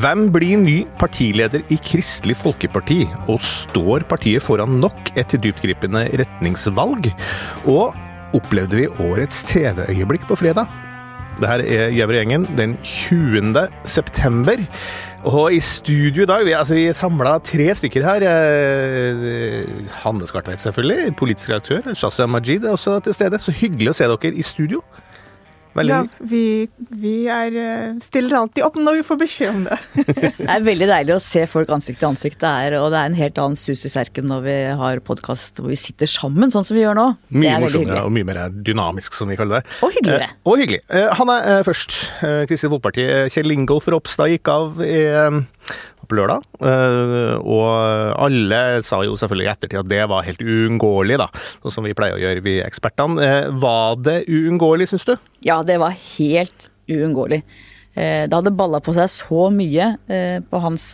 Hvem blir ny partileder i Kristelig Folkeparti, og står partiet foran nok et dyptgripende retningsvalg? Og opplevde vi årets TV-øyeblikk på fredag? Det her er Gjæver-gjengen den 20. september. Og i studio i dag Vi, altså, vi samla tre stykker her. Eh, Hanne Skartveit, selvfølgelig. Politisk redaktør. Shazia Majid er også til stede. Så hyggelig å se dere i studio. Veldig Ja, vi, vi er, eh, stiller alltid opp når vi får beskjed om det. Det er veldig deilig å se folk ansikt til ansikt, det er, og det er en helt annen sus i serken når vi har podkast hvor vi sitter sammen, sånn som vi gjør nå. Mye er veldig morsommere og mye mer dynamisk, som vi kaller det. Og hyggeligere. Eh, og hyggelig. Eh, han er eh, først. Eh, Kristelig Folkeparti. Eh, Kjell Ingolf Ropstad gikk av i, på lørdag. Eh, og alle sa jo selvfølgelig i ettertid at det var helt uunngåelig, da. Sånn som vi pleier å gjøre, vi ekspertene. Eh, var det uunngåelig, syns du? Ja, det var helt uunngåelig. Eh, Det hadde balla på seg så mye på hans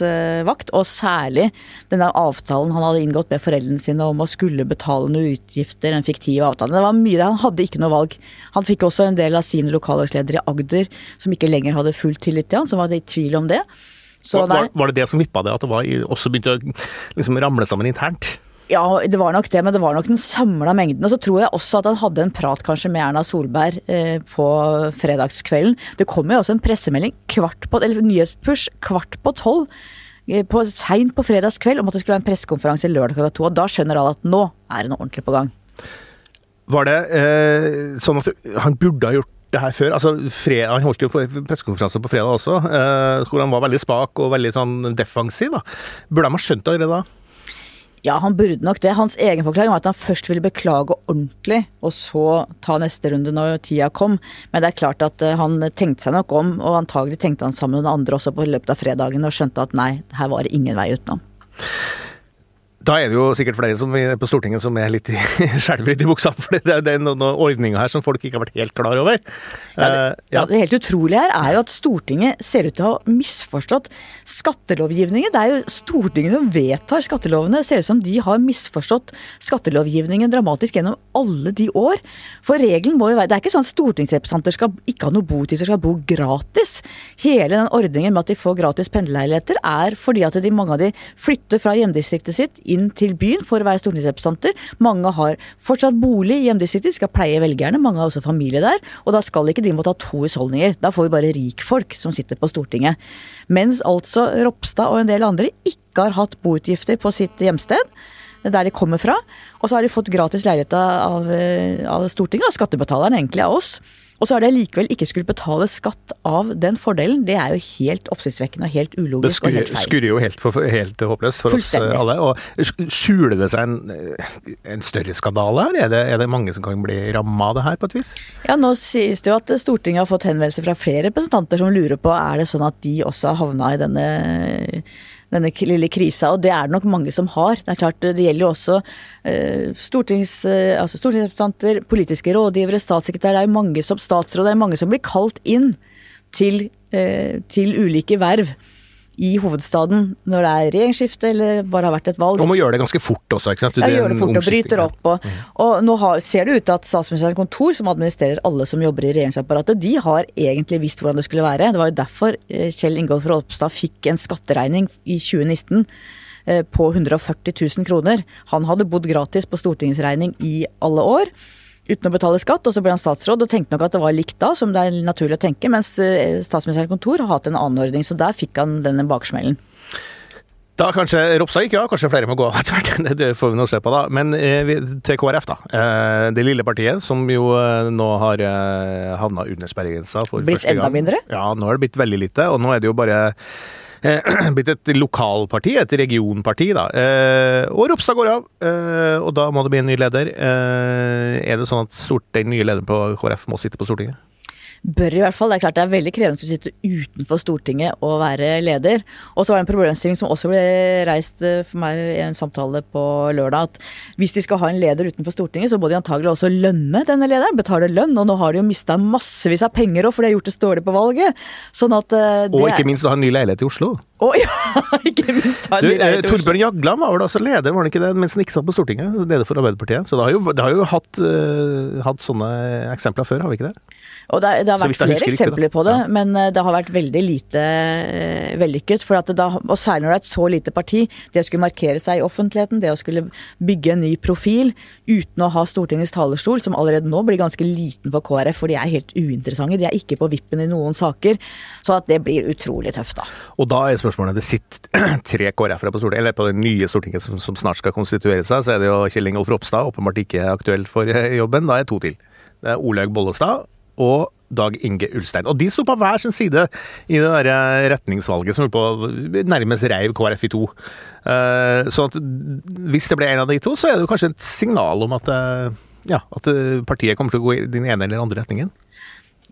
vakt, og særlig denne avtalen han hadde inngått med foreldrene sine om å skulle betale noen utgifter, den fiktive avtalen. Det var mye, der, han hadde ikke noe valg. Han fikk også en del av sine lokallagsledere i Agder som ikke lenger hadde full tillit til han, som var i tvil om det. Så Var, var, var det det som vippa det, at det var også begynte å liksom ramle sammen internt? Ja, det var nok det, men det var nok den samla mengden. Og så tror jeg også at han hadde en prat kanskje med Erna Solberg eh, på fredagskvelden. Det kom jo også en pressemelding kvart på, eller nyhetspush kvart på tolv. eh, På, Seint på fredagskveld om at det skulle være en pressekonferanse lørdag klokka to. Og da skjønner alle at nå er det noe ordentlig på gang. Var det eh, sånn at han burde ha gjort det her før? Altså, fred, Han holdt jo pressekonferanse på fredag også, eh, hvor han var veldig spak og veldig sånn defensiv. da. Burde de ha skjønt det allerede da? Ja, han burde nok det. Hans egen forklaring var at han først ville beklage ordentlig, og så ta neste runde når tida kom. Men det er klart at eh, han tenkte seg nok om, og antagelig tenkte han sammen med noen andre også på løpet av fredagen og skjønte at nei, her var det ingen vei utenom. Da er det jo sikkert flere som på Stortinget som er litt i skjelver i buksa, for det er, noen, ordninger her som folk ikke har vært helt klar over. Ja, det, Eh, ja, det helt utrolige her er jo at Stortinget ser ut til å ha misforstått skattelovgivningen. Det er jo Stortinget som vedtar skattelovene. Det ser ut som de har misforstått skattelovgivningen dramatisk gjennom alle de år. For regelen må jo være Det er ikke sånn at stortingsrepresentanter skal ikke ha noe botid, skal bo gratis. Hele den ordningen med at de får gratis pendlerleiligheter er fordi at de, mange av de flytter fra hjemdistriktet sitt inn til byen for å være stortingsrepresentanter. Mange har fortsatt bolig i hjemdistriktet, skal pleie velgerne. Mange har også familie der. Og da skal ikke de måtte ha to husholdninger. Da får vi bare rikfolk som sitter på Stortinget. Mens altså Ropstad og en del andre ikke har hatt boutgifter på sitt hjemsted der de kommer fra. Og så har de fått gratis leilighet av, av Stortinget, av skattebetalerne egentlig, av oss. Og så har de likevel ikke skulle betale skatt av den fordelen. Det er jo helt oppsiktsvekkende og helt Det ulogisk og helt feil. skurrer jo helt, for, helt håpløst for oss eh, alle. Og skjuler det seg en, en større skandale her? Er det, er det mange som kan bli ramma av det her, på et vis? Ja, nå sies det jo at Stortinget har fått henvendelser fra flere representanter som lurer på er det sånn at de også har havna i denne, denne lille krisa, og det er det nok mange som har. Det er klart, det gjelder jo også eh, stortings, eh, altså stortingsrepresentanter, politiske rådgivere, statssekretærer, det er mange som statsråd, det er mange som blir kalt inn til, eh, til ulike verv i hovedstaden når det er regjeringsskifte eller bare har vært et valg. Og må gjøre det ganske fort også, ikke sant? Ja, er gjør det fort og bryter opp. Og, og nå har, ser det ut til at statsministerens kontor, som administrerer alle som jobber i regjeringsapparatet, de har egentlig visst hvordan det skulle være. Det var jo derfor eh, Kjell Ingolf Ropstad fikk en skatteregning i 2019 eh, på 140 000 kroner. Han hadde bodd gratis på Stortingets regning i alle år. Uten å betale skatt, og så ble han statsråd og tenkte nok at det var likt da, som det er naturlig å tenke, mens eh, statsministerens kontor har hatt en annen ordning, så der fikk han denne baksmellen. Da kanskje Ropstad gikk, ja. Kanskje flere må gå av etter hvert. Det- får vi nå se på, da. Men eh, til KrF, da. Eh, det lille partiet som jo eh, nå har havna under sperregrensa for Blitt første gang. Blitt enda mindre? Ja, nå har det blitt veldig lite. Og nå er det jo bare blitt et lokalparti, et regionparti, da. Eh, og Ropstad går av, eh, og da må det bli en ny leder. Eh, er det sånn at stort, den nye lederen på KrF må sitte på Stortinget? Bør i hvert fall. Det er klart det er veldig krevende å sitte utenfor Stortinget og være leder. Og så var det en problemstilling som også ble reist eh, for meg i en samtale på lørdag, at hvis de skal ha en leder utenfor Stortinget, så må de antagelig også lønne denne lederen. Betale lønn. Og nå har de jo mista massevis av penger òg, for de har gjort det dårlig på valget. Sånn at eh, det Og ikke minst å ha en ny leilighet i Oslo. Å ja, ikke minst ha en Du, eh. Torbjørn Jagland var vel også leder, var han ikke det, mens han ikke satt på Stortinget? Leder for Arbeiderpartiet. Så det har jo, det har jo hatt, uh, hatt sånne eksempler før, har vi ikke det? Og det, det har vært flere riktig, eksempler på det, Ja. men eh, det har vært veldig lite uh, vellykket. Da, og særlig når det er et så lite parti, det å skulle markere seg i offentligheten, det å skulle bygge en ny profil uten å ha Stortingets talerstol, som allerede nå blir ganske liten for KrF, for de er helt uinteressante. De er ikke på vippen i noen saker. Så at det blir utrolig tøft, da. Og da er spørsmålet, det sitter tre KrF-ere på Stortinget, eller på det nye Stortinget som, som snart skal konstituere seg, så er det jo Kjell Ingolf Ropstad, åpenbart ikke aktuell for eh, jobben. Da er det to til. Det er Olaug Bollestad og Dag Inge Ulstein. Og de sto på hver sin side i det der eh, retningsvalget som holdt på nærmest reiv KrF i to. Eh, Så hvis det ble en av de to, så er det jo kanskje et signal om at, ja, at partiet kommer til å gå i den ene eller andre retningen.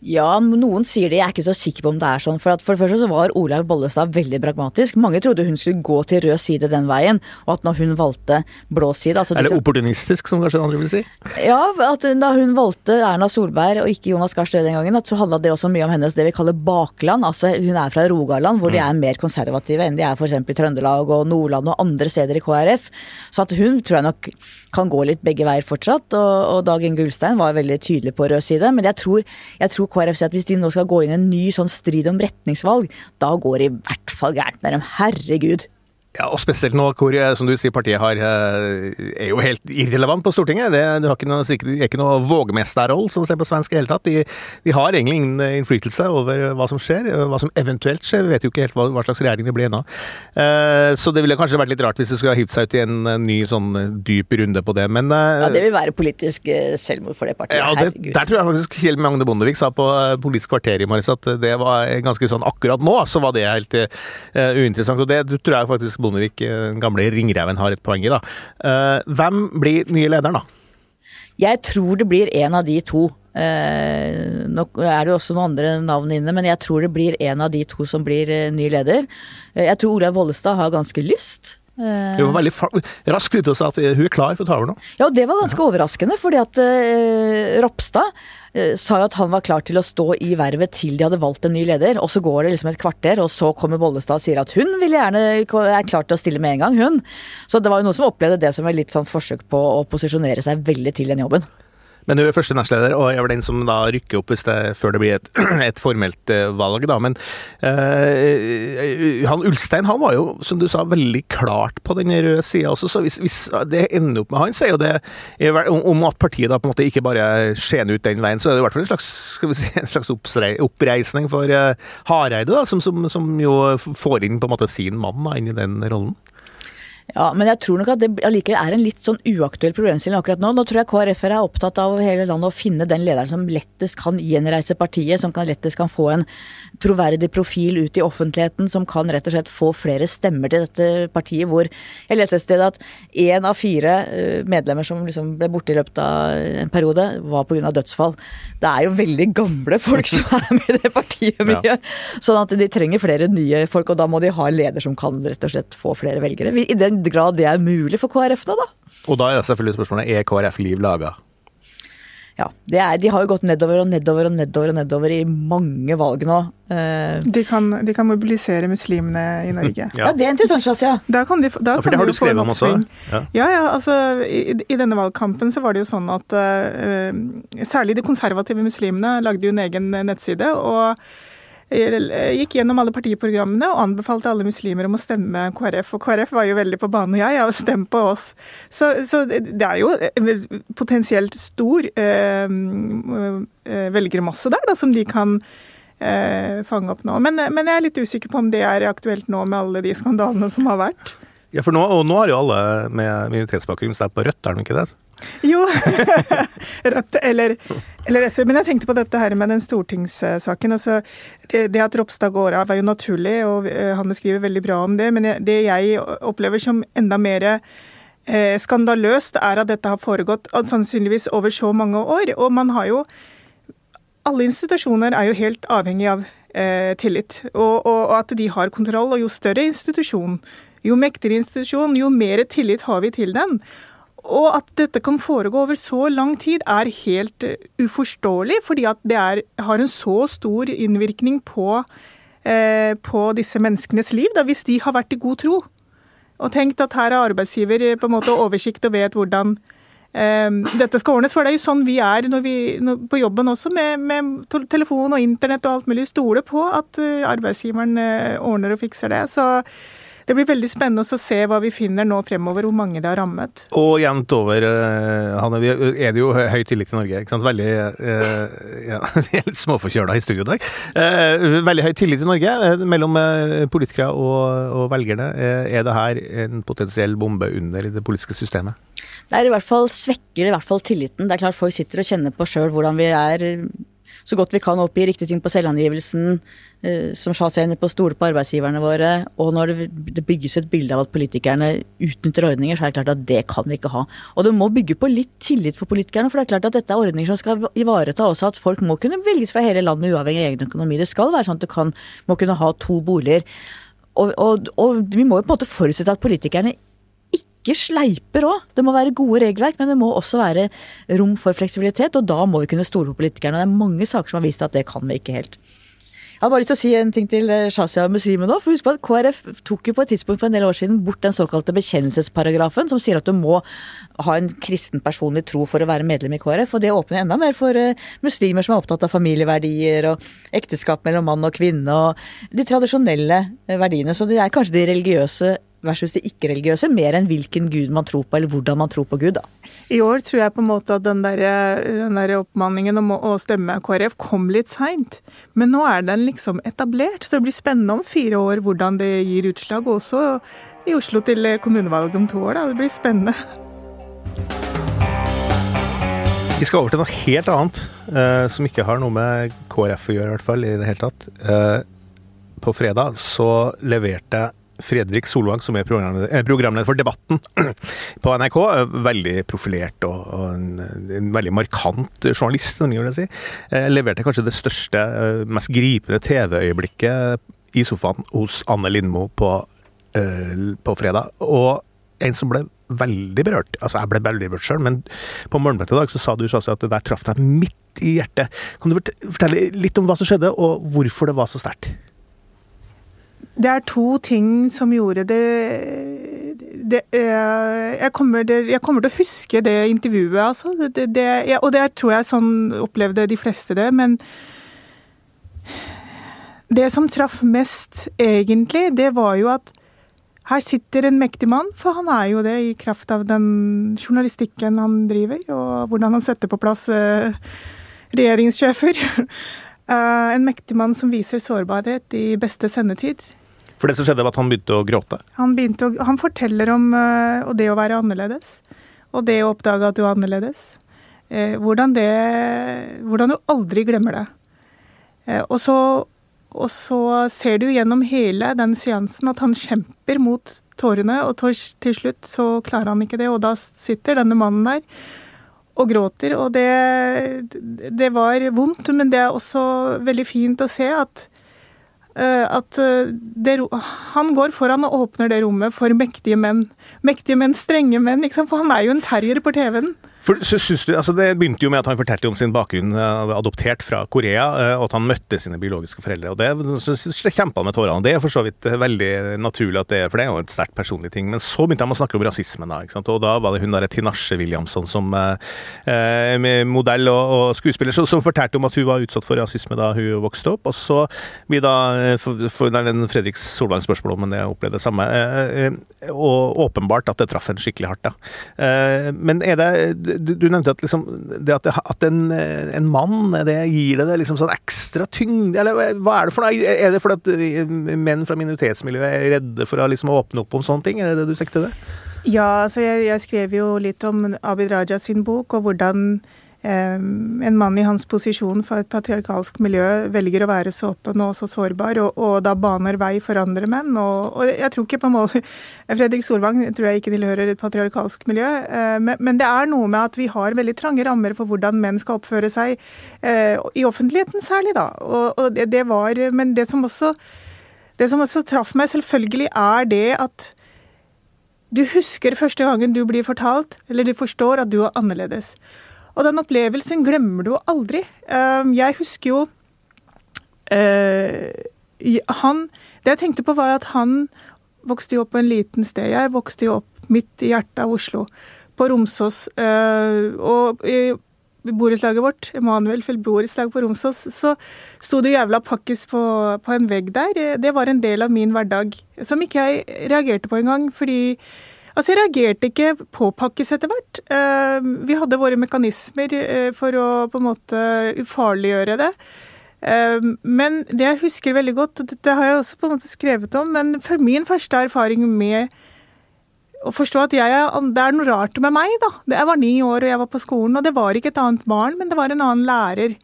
Ja, noen sier det. Jeg er ikke så sikker på om det er sånn. For, at for det første så var Olaug Bollestad veldig pragmatisk. Mange trodde hun skulle gå til rød side den veien, og at når hun valgte blå side altså Eller disse- opportunistisk, som kanskje andre vil si. Ja, at da hun valgte Erna Solberg og ikke Jonas Gahr Støre den gangen, at så handla det også mye om hennes det vi kaller bakland. Altså hun er fra Rogaland, hvor de er mer konservative enn de er f.eks. i Trøndelag og Nordland og andre steder i KrF. Så at hun tror jeg nok kan gå litt begge veier fortsatt. Og, og Dag Inge Ulstein var veldig tydelig på rød side. Men jeg tror, jeg tror KrF sier at hvis de nå skal gå inn i en ny sånn strid om retningsvalg, da går det i hvert fall gærent med dem. Herregud. Ja, og spesielt nå hvor, eh, som du sier, partiet har, eh, er jo helt irrelevant på Stortinget. Det, det har ikke noe, er ikke noe vågmesterroll, som ser på svensk i hele tatt. De, de har egentlig ingen innflytelse over hva som skjer. eh, Hva som eventuelt skjer. Vi vet jo ikke helt hva, hva slags regjering det blir ennå. Eh, Så det ville kanskje vært litt rart hvis det skulle ha hivd seg ut i en ny sånn dyp runde på det, men eh, Ja, det vil være politisk selvmord for det partiet. ja, det, Herregud. der tror jeg faktisk Kjell Magne Bondevik sa på Politisk kvarter i morges at det var ganske sånn akkurat nå, så var det helt uh, uinteressant. Og det tror jeg faktisk Bondevik, eh, den gamle ringreven, har et poeng i. da. Eh, hvem blir nye lederen, da? Jeg tror det blir en av de to. Eh, nå er det jo også noen andre navn inne, men jeg tror det blir en av de to som blir eh, ny leder. Eh, jeg tror Olaug Bollestad har ganske lyst. Eh, Hun var veldig raskt ute og sa at hun er klar for å ta over nå. ja, og det var ganske overraskende, fordi at uh, Ropstad uh, sa jo at han var klar til å stå i vervet til de hadde valgt en ny leder, og så går det liksom et kvarter, og så kommer Bollestad og sier at hun vil gjerne er klar til å stille med en gang, hun. Så det var jo noen som opplevde det som et litt sånn forsøk på å posisjonere seg veldig til den jobben. Men hun er første nestleder, og er vel den som da rykker opp det, før det blir et, et formelt eh, valg. da. Men eh, han Ulstein han var jo, som du sa, veldig klart på den røde sida også. Så hvis, hvis det ender opp med han, så er jo det om, at partiet da på en måte ikke bare skjener ut den veien, så er det i hvert fall en slags, si, en slags oppreisning for eh, Hareide, da, som, som, som jo får inn på en måte sin mann da, inn i den rollen. Ja, men jeg tror nok at det allikevel er en litt sånn uaktuell problemstilling akkurat nå. Nå tror jeg KrF-ere er opptatt av hele landet å finne den lederen som lettest kan gjenreise partiet, som kan lettest kan få en troverdig profil ut i offentligheten, som kan rett og slett få flere stemmer til dette partiet, hvor jeg leste et sted at én av fire eh, medlemmer som liksom ble borte i løpet av en periode, var pga. dødsfall. Det er jo veldig gamle folk som er med i det partiet mye. Sånn at de trenger flere nye folk, og da må de ha en leder som kan rett og slett få flere velgere. I den grad det er mulig for KrF nå, da. Og da er det selvfølgelig spørsmålet er KrF liv laga? Ja, det er, De har jo gått nedover og nedover og nedover og nedover i mange valg nå. Eh, De kan, de kan mobilisere muslimene i Norge. ja. det er interessant, Shazia. Da kan de, da Ja, for kan det har de du skrevet om også. Ja. Ja, ja, altså i, I denne valgkampen så var det jo sånn at uh, særlig de konservative muslimene lagde jo en egen nettside. og eh, gikk gjennom alle partiprogrammene og anbefalte alle muslimer om å stemme KrF. Og KrF var jo veldig på banen. og jeg har stemt på oss. Så, så det er jo eh, potensielt stor eh, eh, velgermasse der, da, som de kan eh, fange opp nå. Men, men jeg er litt usikker på om det er aktuelt nå med alle de skandalene som har vært. Ja, for nå, og nå har jo alle med minoritetsbakgrunn stemt på Rødt, er de ikke det? Jo, Rødt eller, eller SV. Men jeg tenkte på dette her med den stortingssaken. Altså, det, at Ropstad går av er jo naturlig, og eh, han beskriver veldig bra om det. Men det jeg opplever som enda mer eh, skandaløst, er at dette har foregått sannsynligvis over så mange år. Og man har jo Alle institusjoner er jo helt avhengig av eh, tillit, og, og, og at de har kontroll. Og jo større institusjon, jo mektigere institusjon, jo mer tillit har vi til den. Og at dette kan foregå over så lang tid er helt eh, uforståelig, fordi at det er, har en så stor innvirkning på eh, på disse menneskenes liv, da, hvis de har vært i god tro. Og tenkt at her er arbeidsgiver på en måte oversikt og vet hvordan eh, dette skal ordnes. For det er jo sånn vi er når vi, når, på jobben også, med, med, telefon og internett og alt mulig. Stoler på at uh, arbeidsgiveren ordner og fikser det. Så det blir veldig spennende å se hva vi finner nå fremover, hvor mange det har rammet. Og jevnt over, Hanne, vi er det jo høy tillit til Norge. ikke sant? Veldig uh, ja, Vi er litt småforkjøla i studio i dag. Uh, veldig høy tillit til Norge mellom politikere og, og velgerne. Er det her en potensiell bombe under det politiske systemet? Det er i hvert fall svekker i hvert fall tilliten. Det er klart folk sitter og kjenner på sjøl hvordan vi er så godt vi kan oppgi riktige ting på selvangivelsen, eh, som sa seg på å stole på arbeidsgiverne våre. Og når det bygges et bilde av at politikerne utnytter ordninger, så er det klart at det kan vi ikke ha. Og det må bygge på litt tillit for politikerne, for det er klart at dette er ordninger som skal ivareta også at folk må kunne velges fra hele landet uavhengig av egen økonomi. Det skal være sånn at du kan, må kunne ha to boliger. Og, og, og vi må jo på en måte forutsette at politikerne ikke sleiper òg. Det må være gode regelverk, men det må også være rom for fleksibilitet. Og da må vi kunne stole på politikerne. Det er mange saker som har vist at det kan vi ikke helt. Jeg hadde bare lyst til å si en ting til eh, Shazia og muslimer nå. for Husk på at KrF tok jo på et tidspunkt for en del år siden bort den såkalte bekjennelsesparagrafen, som sier at du må ha en kristen personlig tro for å være medlem i KrF. Og det åpner enda mer for uh, muslimer som er opptatt av familieverdier og ekteskap mellom mann og kvinne og de tradisjonelle uh, verdiene. Så det er kanskje de religiøse versus de ikke-religiøse, mer enn hvilken gud man tror på, eller hvordan man tror på Gud, da. I år tror jeg på en måte at den der, den der oppmanningen om å stemme KrF kom litt seint. Men nå er den liksom etablert, så det blir spennende om fire år hvordan det gir utslag. Også i Oslo til kommunevalget om to år, da. Det blir spennende. Vi skal over til noe helt annet, eh, som ikke har noe med KrF å gjøre, i hvert fall, i det hele tatt. Eh, på fredag så leverte Fredrik Solvang, som er programleder, eh, for Debatten på NRK. Veldig profilert og, og en, en, veldig markant journalist, som jeg vil si. Eh, leverte kanskje det største, eh, mest gripende TV-øyeblikket i sofaen hos Anne Lindmo på, på fredag. Og en som ble veldig berørt. Altså, jeg ble veldig berørt sjøl, men på morgenmøtet i dag så sa du Shazia, at det der traff deg midt i hjertet. Kan du fortelle litt om hva som skjedde, og hvorfor det var så sterkt? Det er to ting som gjorde det, det jeg, kommer, jeg, kommer, til å huske det intervjuet, altså. Det, det, og det tror jeg sånn opplevde de fleste det. Men det som traff mest, egentlig, det var jo at her sitter en mektig mann, for han er jo det i kraft av den journalistikken han driver, og hvordan han setter på plass uh, regjeringssjefer. Uh, en mektig mann som viser sårbarhet i beste sendetid. For det som skjedde, var at han begynte å gråte? Han, begynte å, han forteller om uh, det å være annerledes. Og det å oppdage at du er annerledes. Eh, hvordan, det, hvordan du aldri glemmer det. Eh, og, så, og, så, ser du gjennom hele den seansen at han kjemper mot tårene, og til slutt så klarer han ikke det, og da sitter denne mannen der og gråter. Og det, det var vondt, men det er også veldig fint å se at Eh, at eh, det, han går foran og åpner det rommet for mektige menn. Mektige menn, strenge menn. For han er jo en terrier på TV-en. For, du, altså Det begynte jo med at han fortalte om sin bakgrunn, uh, adoptert fra Korea, uh, og at han møtte sine biologiske foreldre. og Det så, kjempa han med tårene. Det er for så vidt veldig naturlig, at det er, for det er jo et sterkt personlig ting. Men så begynte han å snakke om rasismen, da, og da var det hun der Tinashe Williamson som eh, modell og, og skuespiller som, som, fortalte om at hun var utsatt for rasisme da hun vokste opp. Og så blir da for, for den Fredrik Solvang spørsmål om jeg opplevde det samme. og åpenbart at det traff en skikkelig hardt. da. men er det du, du, nevnte at, liksom, det at, at en, en, mann det gir deg det liksom sånn ekstra tyngde Eller hva er det for noe? Er det fordi at menn fra minoritetsmiljøet er redde for å liksom åpne opp om sånne ting? Er det det du sikter til? Ja, altså jeg, jeg, skrev jo litt om Abid Raja sin bok, og hvordan en mann i hans posisjon for et patriarkalsk miljø velger å være så åpen og så sårbar, og, og, da baner vei for andre menn. Og, og jeg tror ikke på mål Fredrik Solvang tror jeg ikke tilhører et patriarkalsk miljø, eh, men, men, det er noe med at vi har veldig trange rammer for hvordan menn skal oppføre seg, eh, i offentligheten særlig, da. Og det, det, var Men det som også det som også traff meg, selvfølgelig, er det at du husker første gangen du blir fortalt, eller du forstår at du er annerledes. Og den opplevelsen glemmer du aldri. Ehm, jeg husker jo eh, han Det jeg tenkte på, var at han vokste jo opp på en liten sted. Jeg vokste jo opp midt i hjertet av Oslo, på Romsås. Øh, og i borettslaget vårt, Emanuel borettslag på Romsås, så sto det jævla pakkis på, på, en vegg der. Det var en del av min hverdag som ikke jeg reagerte på engang, fordi Altså, jeg reagerte ikke på pakkis etter hvert. Uh, vi hadde våre mekanismer uh, for å på en måte ufarliggjøre det. Uh, men det jeg husker veldig godt, og dette har jeg også på en måte skrevet om, men for min første erfaring med å forstå at jeg, det er noe rart med meg, da. Jeg var ni år og jeg var på skolen, og det var ikke et annet barn, men det var en annen lærer.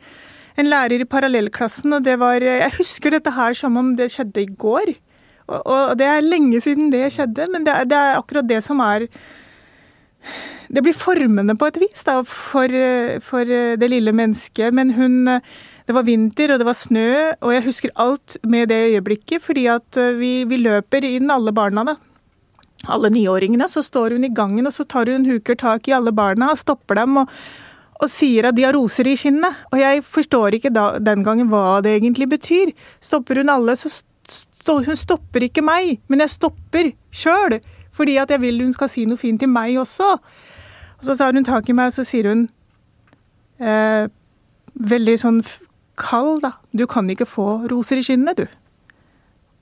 En lærer i parallellklassen, og det var Jeg husker dette her som om det skjedde i går. Og, det er lenge siden det skjedde, men det det er, akkurat det som er Det blir formende på et vis da, for, for det lille mennesket. Men hun Det var vinter, og det var snø, og jeg husker alt med det øyeblikket, fordi at vi, vi løper inn alle barna, da alle niåringene, så står hun i gangen og så tar hun huker tak i alle barna og stopper dem og, og sier at de har roser i kinnene. Og jeg forstår ikke da, den gangen hva det egentlig betyr. Stopper hun alle, så hun stopper ikke meg, men jeg stopper sjøl. Fordi at jeg vil hun skal si noe fint til meg også. Og så tar hun tak i meg og så sier hun eh, veldig sånn kald, da. Du kan ikke få roser i kinnene, du.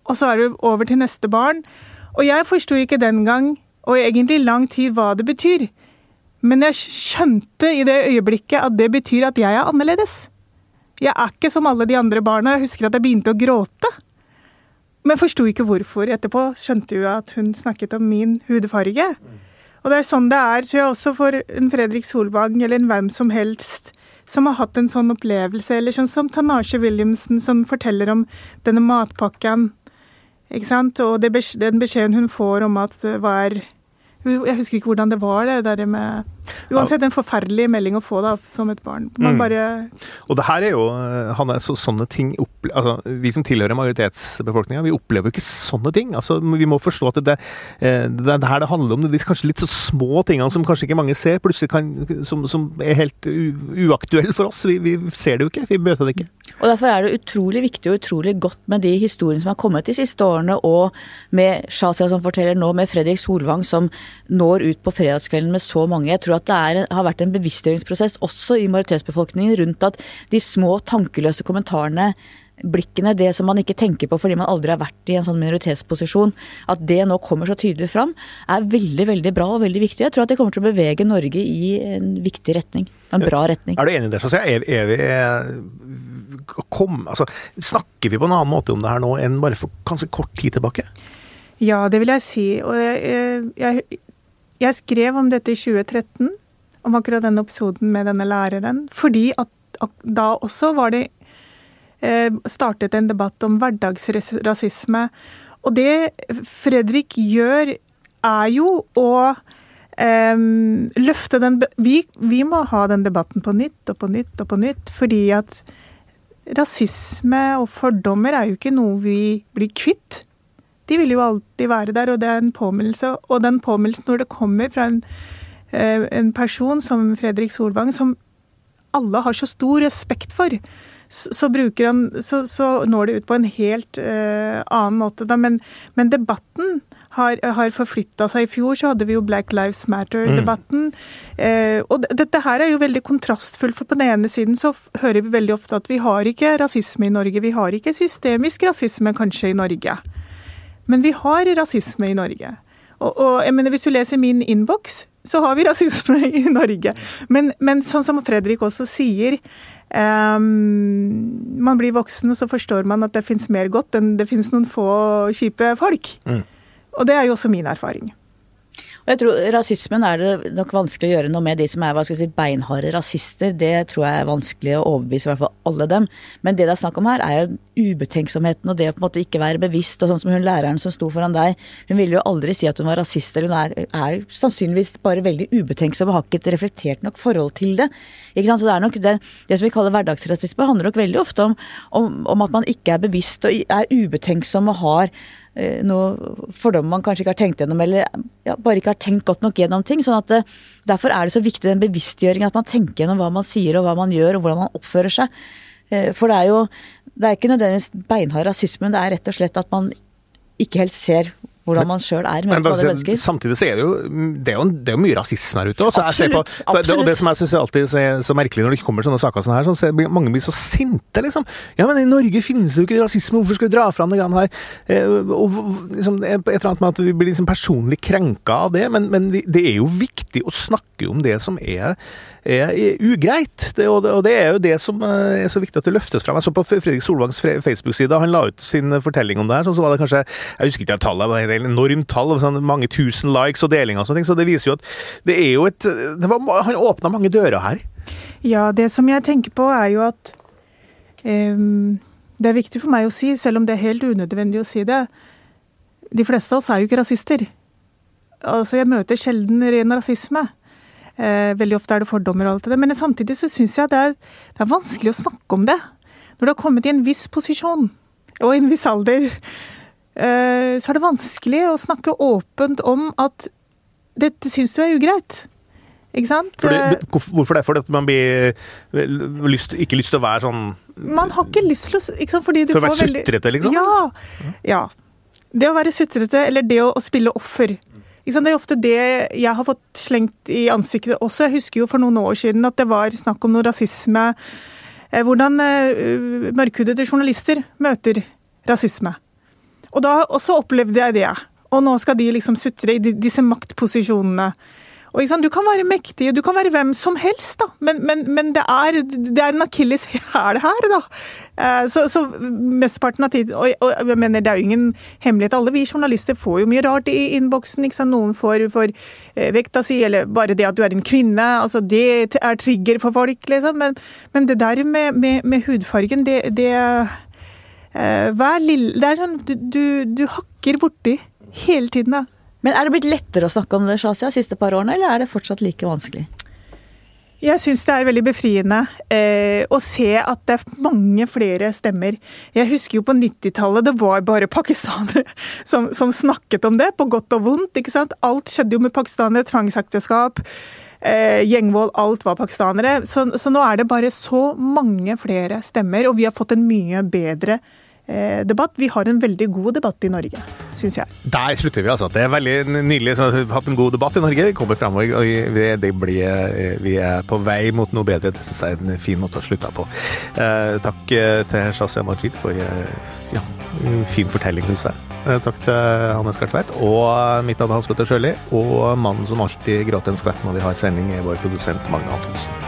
Og så er du over til neste barn. Og jeg forsto ikke den gang, og egentlig lang tid, hva det betyr. Men jeg skjønte i det øyeblikket at det betyr at jeg er annerledes. Jeg er ikke som alle de andre barna. Jeg husker at jeg begynte å gråte. Men forsto ikke hvorfor. Etterpå skjønte jo at hun snakket om min hudfarge. Og det er sånn det er, tror jeg også for en Fredrik Solvang eller en hvem som helst som har hatt en sånn opplevelse, eller sånn som Tanasje Williamson som forteller om denne matpakken ikke sant? Og det, den beskjeden hun får om at hva er Jeg husker ikke hvordan det var, det der med Uansett en forferdelig melding å få da, som et barn. Man mm. bare Og det her er jo Hanne, så, sånne ting altså, Vi som tilhører majoritetsbefolkninga, vi opplever jo ikke sånne ting. Altså, vi må forstå at det, eh, det, det, det her det handler om, det er kanskje litt så små tingene som kanskje ikke mange ser, plutselig kan, som, som er helt uaktuelle for oss. Vi, vi, ser det jo ikke, vi møter det ikke. Og Derfor er det utrolig viktig og utrolig godt med de historiene som har kommet de siste årene, og med Shazia som forteller nå, med Fredrik Solvang som når ut på fredagskvelden med så mange. Jeg tror at det er, har vært en bevisstgjøringsprosess også i majoritetsbefolkningen rundt at de små tankeløse kommentarene blikkene, det som man ikke tenker på fordi man aldri har vært i en sånn minoritetsposisjon, at det nå kommer så tydelig fram, er veldig veldig bra og veldig viktig. Jeg tror at det kommer til å bevege Norge i en viktig retning. En bra retning. Er du enig i det? Så er, er vi kom, altså, Snakker vi på en annen måte om det her nå enn bare for kanskje kort tid tilbake? Ja, det vil jeg si. Og jeg, jeg, jeg skrev om dette i 2013, om akkurat denne episoden med denne læreren, fordi at da også var det eh, startet en debatt om hverdagsrasisme. Og det Fredrik gjør, er jo å eh, løfte den vi, vi må ha den debatten på nytt og på nytt og på nytt, fordi at rasisme og fordommer er jo ikke noe vi blir kvitt de vil jo alltid være der, og det er en påminnelse. Og den påminnelsen når det kommer fra en, eh, en person som Fredrik Solvang, som alle har så stor respekt for, så, han, så, så når det ut på en helt uh, annen måte. Da. Men, men debatten har, har forflytta seg. I fjor så hadde vi jo Black Lives Matter-debatten. Mm. Uh, og dette her er jo veldig kontrastfullt, for på den ene siden så hører vi veldig ofte at vi har ikke rasisme i Norge. Vi har ikke systemisk rasisme kanskje i Norge. Men vi har rasisme i Norge. Og, og jeg mener, hvis du leser min innboks, så har vi rasisme i Norge. Men, men sånn som Fredrik også sier, um, man blir voksen, og så forstår man at det fins mer godt enn det fins noen få kjipe folk. Mm. Og det er jo også min erfaring. Og jeg tror Rasismen er det nok vanskelig å gjøre noe med. De som er hva skal jeg si, beinharde rasister, det tror jeg er vanskelig å overbevise i hvert fall alle dem. Men det det er snakk om her, er jo ubetenksomheten og det å på en måte ikke være bevisst. Og sånn som hun læreren som sto foran deg, hun ville jo aldri si at hun var rasist, eller hun er, er sannsynligvis bare veldig ubetenksom og har ikke et reflektert nok forhold til det. Ikke sant? Så det er nok det, det som vi kaller hverdagsrasisme, handler nok veldig ofte om, om, om at man ikke er bevisst og er ubetenksom og har Eh, noe fordommer man kanskje ikke har tenkt gjennom, eller ja, bare ikke har tenkt godt nok gjennom ting. sånn at det, Derfor er det så viktig den bevisstgjøringen, at man tenker gjennom hva man sier og hva man gjør og hvordan man oppfører seg. Eh, For det er jo det er ikke nødvendigvis beinhard rasisme, det er rett og slett at man ikke helt ser hvordan man sjøl er bare andre mennesker. samtidig så er det jo det er jo, det er jo mye rasisme her ute. også. Jeg ser på, Absolutt, det, og det som jeg syns er alltid så, så merkelig når det kommer sånne saker som her, så blir mange blir så sinte, liksom. Ja, men i Norge finnes det jo ikke rasisme, hvorfor skal vi dra fram det grann her? Eh, og liksom, er et eller annet med at vi blir liksom personlig krenka av det, men, men vi, det er jo viktig å snakke om det som er er ugreit. Det, og, det, og det er jo det som eh, er så viktig at det løftes fram. Jeg så på Fredrik Solvangs Facebook-side, han la ut sin fortelling om det her, så var det kanskje Jeg husker ikke tallet, et enormt tall, sånn, mange tusen likes og delinger og sånne ting, så det viser jo at det er jo et var, Han åpna mange dører her. Ja, det som jeg tenker på er jo at um, Det er viktig for meg å si, selv om det er helt unødvendig å si det. De fleste av oss er jo ikke rasister. Altså, jeg møter sjelden ren rasisme. Eh, veldig ofte er det fordommer og alt det der. Men samtidig så syns jeg det er, det er vanskelig å snakke om det. Når du har kommet i en viss posisjon og i en viss alder, så er det vanskelig å snakke åpent om at dette syns du er ugreit. Ikke sant? For Eh, hvorfor det? Fordi at man blir lyst, ikke lyst til å være sånn Man har ikke lyst til å ikke sant? Fordi du være får veldig- sutrete, liksom? Ja. ja. Det å være sutrete, eller det å, å spille offer. Det er ofte det jeg har fått slengt i ansiktet også. Jeg husker jo for noen år siden at det var snakk om noe rasisme. Eh, Hvordan eh, mørkhudede journalister møter rasisme. Og da også opplevde jeg det. Og nå skal de liksom sutre i disse maktposisjonene. Og? Du kan være mektig, du kan være hvem som helst, da. Men, men, men det, er, det er en akilles hæl her, da. Eh, Så, så mesteparten av tiden og, og jeg mener, det er jo ingen hemmelighet. Alle vi journalister får jo mye rart i innboksen. Noen får for eh, vekta si, eller bare det at du er en kvinne. altså Det er trigger for folk, liksom. Men, men det der med, med, med hudfargen, det, det Hver lille Det er sånn du, du, du hakker borti hele tiden, da. Men er det blitt lettere å snakke om det Shazia, siste par årene, eller er det fortsatt like vanskelig? Jeg syns det er veldig befriende eh, å se at det er mange flere stemmer. Jeg husker jo på 90-tallet, det var bare pakistanere som, som snakket om det, på godt og vondt. ikke sant? Alt skjedde jo med pakistanere. Tvangsekteskap, eh, gjengvold, alt var pakistanere. Så, så nå er det bare så mange flere stemmer, og vi har fått en mye bedre eh, debatt. Vi har en veldig god debatt i Norge, syns jeg. Der slutter vi, altså. Det er veldig nydelig. Så vi har hatt en god debatt i Norge. Vi kommer fremover, og vi, blir, eh, vi er på vei mot noe bedre. Det syns jeg er en fin måte å slutte på. Eh, takk eh, til Shazia Majid for eh, ja, fin fortelling, syns jeg. Eh, takk til Hanne Skartveit. Og eh, mitt navn er Hans Petter Sjøli. Og mannen som alltid gråter en skvett når vi har sending, er vår produsent Magne Antonsen.